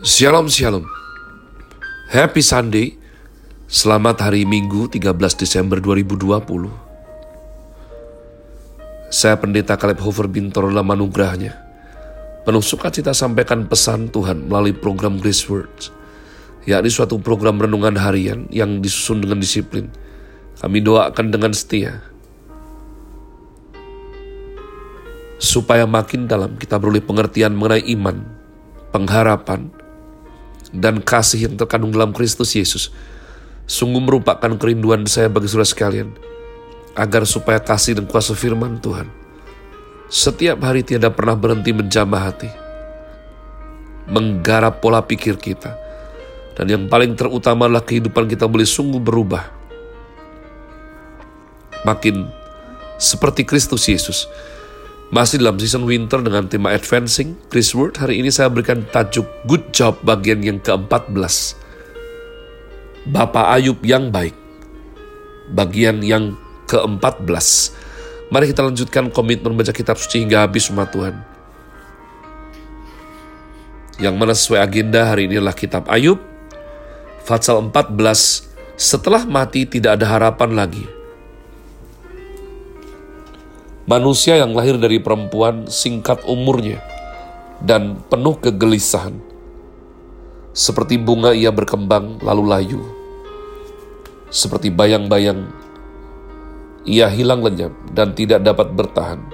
Shalom Shalom. Happy Sunday. Selamat hari Minggu 13 Desember 2020 Saya pendeta Caleb Hofer Bintor dalam anugerahnya. Penuh sukacita sampaikan pesan Tuhan melalui program Grace Words yakni suatu program renungan harian yang disusun dengan disiplin. Kami doakan dengan setia. Supaya makin dalam kita beroleh pengertian mengenai iman, pengharapan, dan kasih yang terkandung dalam Kristus Yesus. Sungguh merupakan kerinduan saya bagi saudara sekalian agar supaya kasih dan kuasa firman Tuhan setiap hari tiada pernah berhenti menjamah hati menggarap pola pikir kita dan yang paling terutama adalah kehidupan kita boleh sungguh berubah. Makin seperti Kristus Yesus masih dalam season winter dengan tema Advancing Chris Word, hari ini saya berikan tajuk Good Job bagian yang ke-14. Bapak Ayub yang baik. Bagian yang ke-14. Mari kita lanjutkan komitmen membaca kitab suci hingga habis umat Tuhan. Yang mana sesuai agenda hari ini adalah kitab Ayub. Fatsal 14, setelah mati tidak ada harapan lagi Manusia yang lahir dari perempuan singkat umurnya dan penuh kegelisahan. Seperti bunga ia berkembang lalu layu. Seperti bayang-bayang ia hilang lenyap dan tidak dapat bertahan.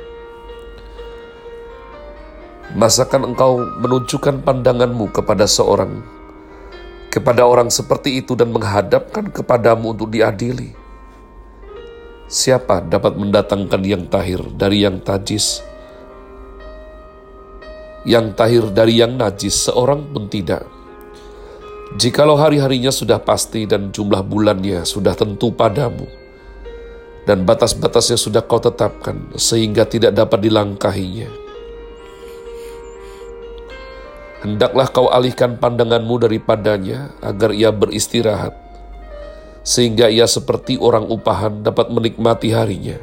Masakan engkau menunjukkan pandanganmu kepada seorang, kepada orang seperti itu dan menghadapkan kepadamu untuk diadili? Siapa dapat mendatangkan yang tahir dari yang tajis? Yang tahir dari yang najis seorang pun tidak. Jikalau hari-harinya sudah pasti dan jumlah bulannya sudah tentu padamu, dan batas-batasnya sudah kau tetapkan sehingga tidak dapat dilangkahinya. Hendaklah kau alihkan pandanganmu daripadanya agar ia beristirahat sehingga ia seperti orang upahan dapat menikmati harinya.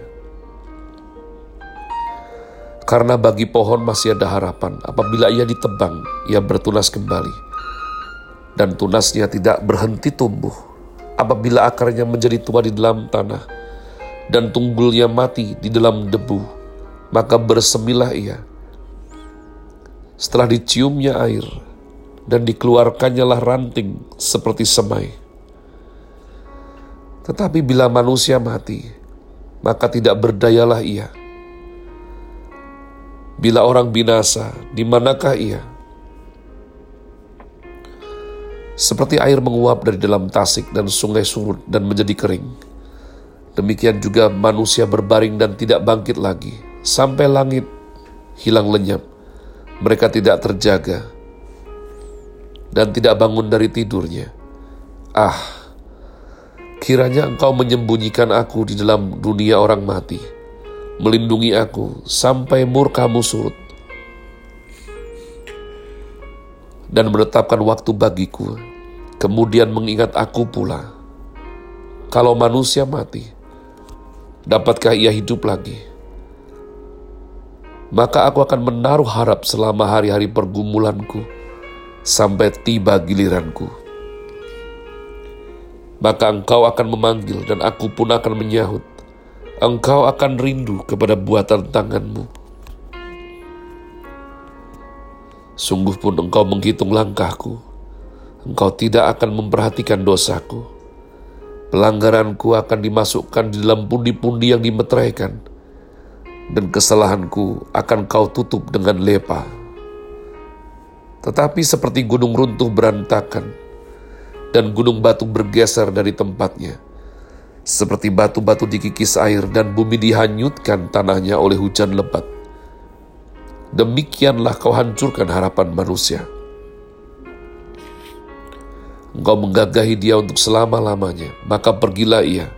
Karena bagi pohon masih ada harapan, apabila ia ditebang, ia bertunas kembali. Dan tunasnya tidak berhenti tumbuh, apabila akarnya menjadi tua di dalam tanah, dan tunggulnya mati di dalam debu, maka bersemilah ia. Setelah diciumnya air, dan dikeluarkannya lah ranting seperti semai tetapi bila manusia mati, maka tidak berdayalah ia. Bila orang binasa, di manakah ia? Seperti air menguap dari dalam tasik dan sungai surut dan menjadi kering. Demikian juga manusia berbaring dan tidak bangkit lagi, sampai langit hilang lenyap. Mereka tidak terjaga dan tidak bangun dari tidurnya. Ah, Kiranya engkau menyembunyikan aku di dalam dunia orang mati, melindungi aku sampai murkamu surut, dan menetapkan waktu bagiku, kemudian mengingat aku pula. Kalau manusia mati, dapatkah ia hidup lagi? Maka aku akan menaruh harap selama hari-hari pergumulanku sampai tiba giliranku maka engkau akan memanggil dan aku pun akan menyahut. Engkau akan rindu kepada buatan tanganmu. Sungguh pun engkau menghitung langkahku. Engkau tidak akan memperhatikan dosaku. Pelanggaranku akan dimasukkan di dalam pundi-pundi yang dimeteraikan. Dan kesalahanku akan kau tutup dengan lepa. Tetapi seperti gunung runtuh berantakan, dan gunung batu bergeser dari tempatnya. Seperti batu-batu dikikis air dan bumi dihanyutkan tanahnya oleh hujan lebat. Demikianlah kau hancurkan harapan manusia. Engkau menggagahi dia untuk selama-lamanya, maka pergilah ia.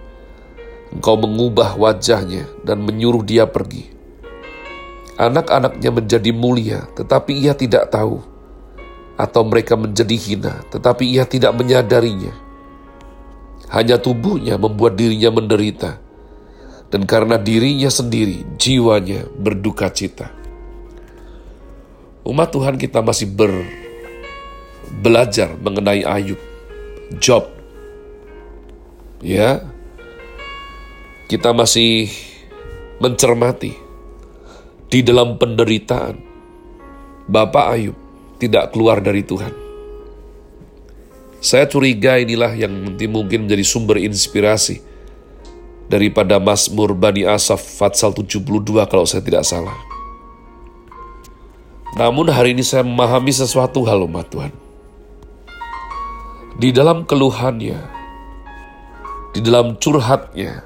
Engkau mengubah wajahnya dan menyuruh dia pergi. Anak-anaknya menjadi mulia, tetapi ia tidak tahu atau mereka menjadi hina, tetapi ia tidak menyadarinya. Hanya tubuhnya membuat dirinya menderita, dan karena dirinya sendiri, jiwanya berduka cita. Umat Tuhan kita masih ber belajar mengenai Ayub, Job. Ya. Kita masih mencermati di dalam penderitaan Bapak Ayub tidak keluar dari Tuhan. Saya curiga inilah yang nanti mungkin menjadi sumber inspirasi daripada Mazmur Bani Asaf Fatsal 72 kalau saya tidak salah. Namun hari ini saya memahami sesuatu hal umat Tuhan. Di dalam keluhannya, di dalam curhatnya,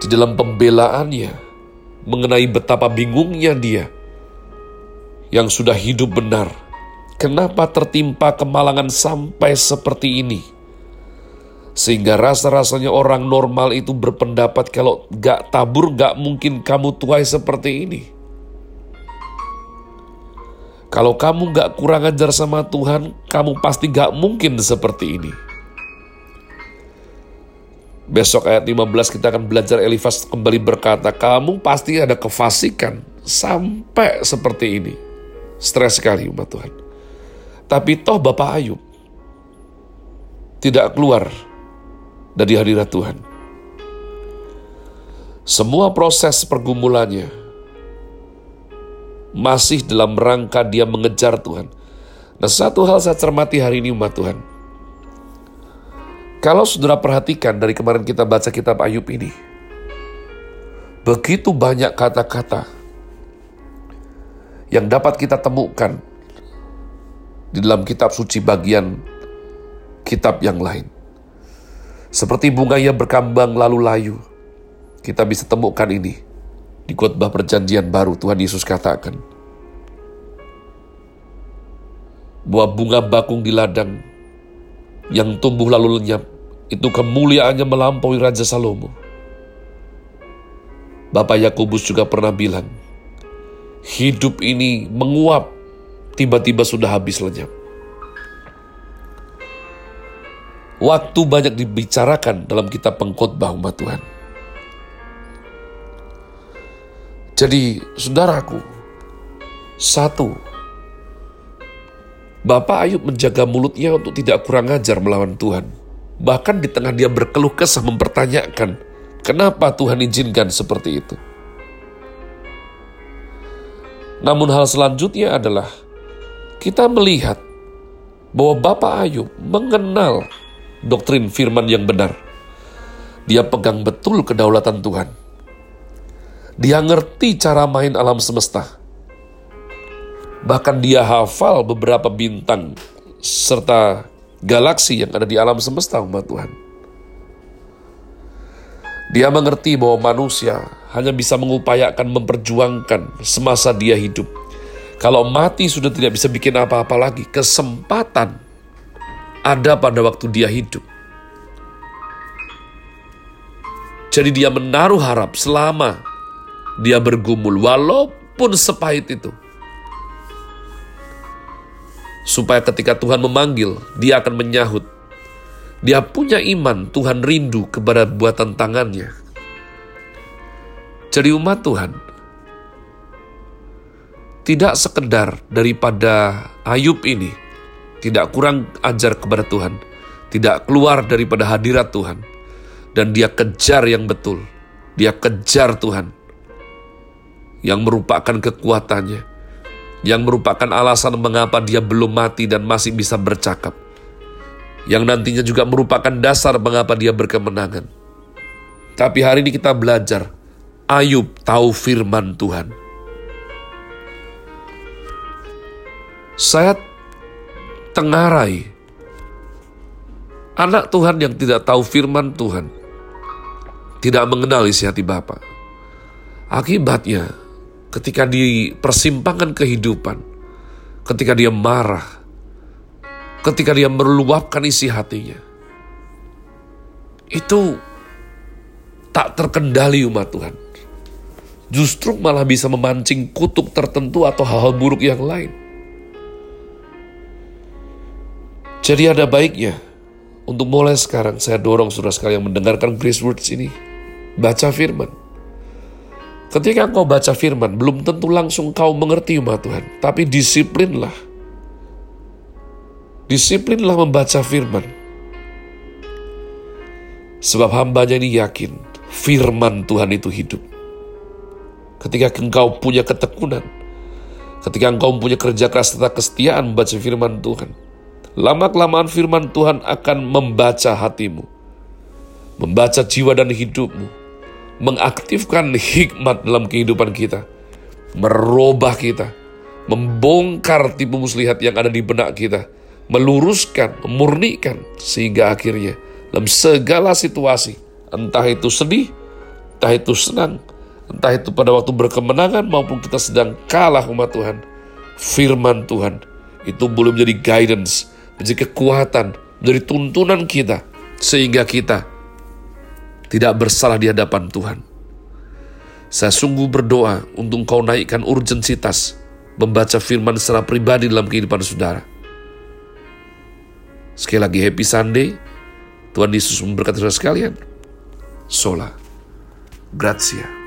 di dalam pembelaannya mengenai betapa bingungnya dia yang sudah hidup benar. Kenapa tertimpa kemalangan sampai seperti ini? Sehingga rasa-rasanya orang normal itu berpendapat kalau gak tabur gak mungkin kamu tuai seperti ini. Kalau kamu gak kurang ajar sama Tuhan, kamu pasti gak mungkin seperti ini. Besok ayat 15 kita akan belajar Elifas kembali berkata, kamu pasti ada kefasikan sampai seperti ini. Stres sekali umat Tuhan. Tapi toh Bapak Ayub tidak keluar dari hadirat Tuhan. Semua proses pergumulannya masih dalam rangka dia mengejar Tuhan. Nah satu hal saya cermati hari ini umat Tuhan. Kalau saudara perhatikan dari kemarin kita baca kitab Ayub ini, begitu banyak kata-kata yang dapat kita temukan di dalam kitab suci bagian kitab yang lain. Seperti bunga yang berkambang lalu layu, kita bisa temukan ini di khotbah perjanjian baru Tuhan Yesus katakan. Bahwa bunga bakung di ladang yang tumbuh lalu lenyap, itu kemuliaannya melampaui Raja Salomo. Bapak Yakobus juga pernah bilang, hidup ini menguap, tiba-tiba sudah habis lenyap. Waktu banyak dibicarakan dalam kitab pengkhotbah umat Tuhan. Jadi, saudaraku, satu, Bapak Ayub menjaga mulutnya untuk tidak kurang ajar melawan Tuhan. Bahkan di tengah dia berkeluh kesah mempertanyakan, kenapa Tuhan izinkan seperti itu. Namun hal selanjutnya adalah, kita melihat bahwa Bapak Ayub mengenal doktrin firman yang benar. Dia pegang betul kedaulatan Tuhan. Dia ngerti cara main alam semesta Bahkan dia hafal beberapa bintang serta galaksi yang ada di alam semesta umat Tuhan. Dia mengerti bahwa manusia hanya bisa mengupayakan memperjuangkan semasa dia hidup. Kalau mati sudah tidak bisa bikin apa-apa lagi, kesempatan ada pada waktu dia hidup. Jadi dia menaruh harap selama dia bergumul, walaupun sepahit itu supaya ketika Tuhan memanggil, dia akan menyahut. Dia punya iman, Tuhan rindu kepada buatan tangannya. Jadi umat Tuhan, tidak sekedar daripada Ayub ini, tidak kurang ajar kepada Tuhan, tidak keluar daripada hadirat Tuhan, dan dia kejar yang betul, dia kejar Tuhan, yang merupakan kekuatannya, yang merupakan alasan mengapa dia belum mati dan masih bisa bercakap, yang nantinya juga merupakan dasar mengapa dia berkemenangan. Tapi hari ini kita belajar, Ayub tahu firman Tuhan. Saya tengarai anak Tuhan yang tidak tahu firman Tuhan, tidak mengenal isi hati Bapa. Akibatnya, ketika di persimpangan kehidupan, ketika dia marah, ketika dia meluapkan isi hatinya, itu tak terkendali umat Tuhan. Justru malah bisa memancing kutuk tertentu atau hal-hal buruk yang lain. Jadi ada baiknya untuk mulai sekarang saya dorong saudara sekalian mendengarkan Grace Words ini. Baca firman. Ketika kau baca firman, belum tentu langsung kau mengerti umat Tuhan. Tapi disiplinlah. Disiplinlah membaca firman. Sebab hambanya ini yakin firman Tuhan itu hidup. Ketika engkau punya ketekunan, ketika engkau punya kerja keras serta kesetiaan membaca firman Tuhan, lama-kelamaan firman Tuhan akan membaca hatimu, membaca jiwa dan hidupmu, mengaktifkan hikmat dalam kehidupan kita, merubah kita, membongkar tipu muslihat yang ada di benak kita, meluruskan, memurnikan, sehingga akhirnya dalam segala situasi, entah itu sedih, entah itu senang, entah itu pada waktu berkemenangan maupun kita sedang kalah umat Tuhan, firman Tuhan itu boleh menjadi guidance, menjadi kekuatan, menjadi tuntunan kita, sehingga kita tidak bersalah di hadapan Tuhan. Saya sungguh berdoa untuk kau naikkan urgensitas membaca firman secara pribadi dalam kehidupan saudara. Sekali lagi happy Sunday. Tuhan Yesus memberkati saudara sekalian. Sola. Grazie.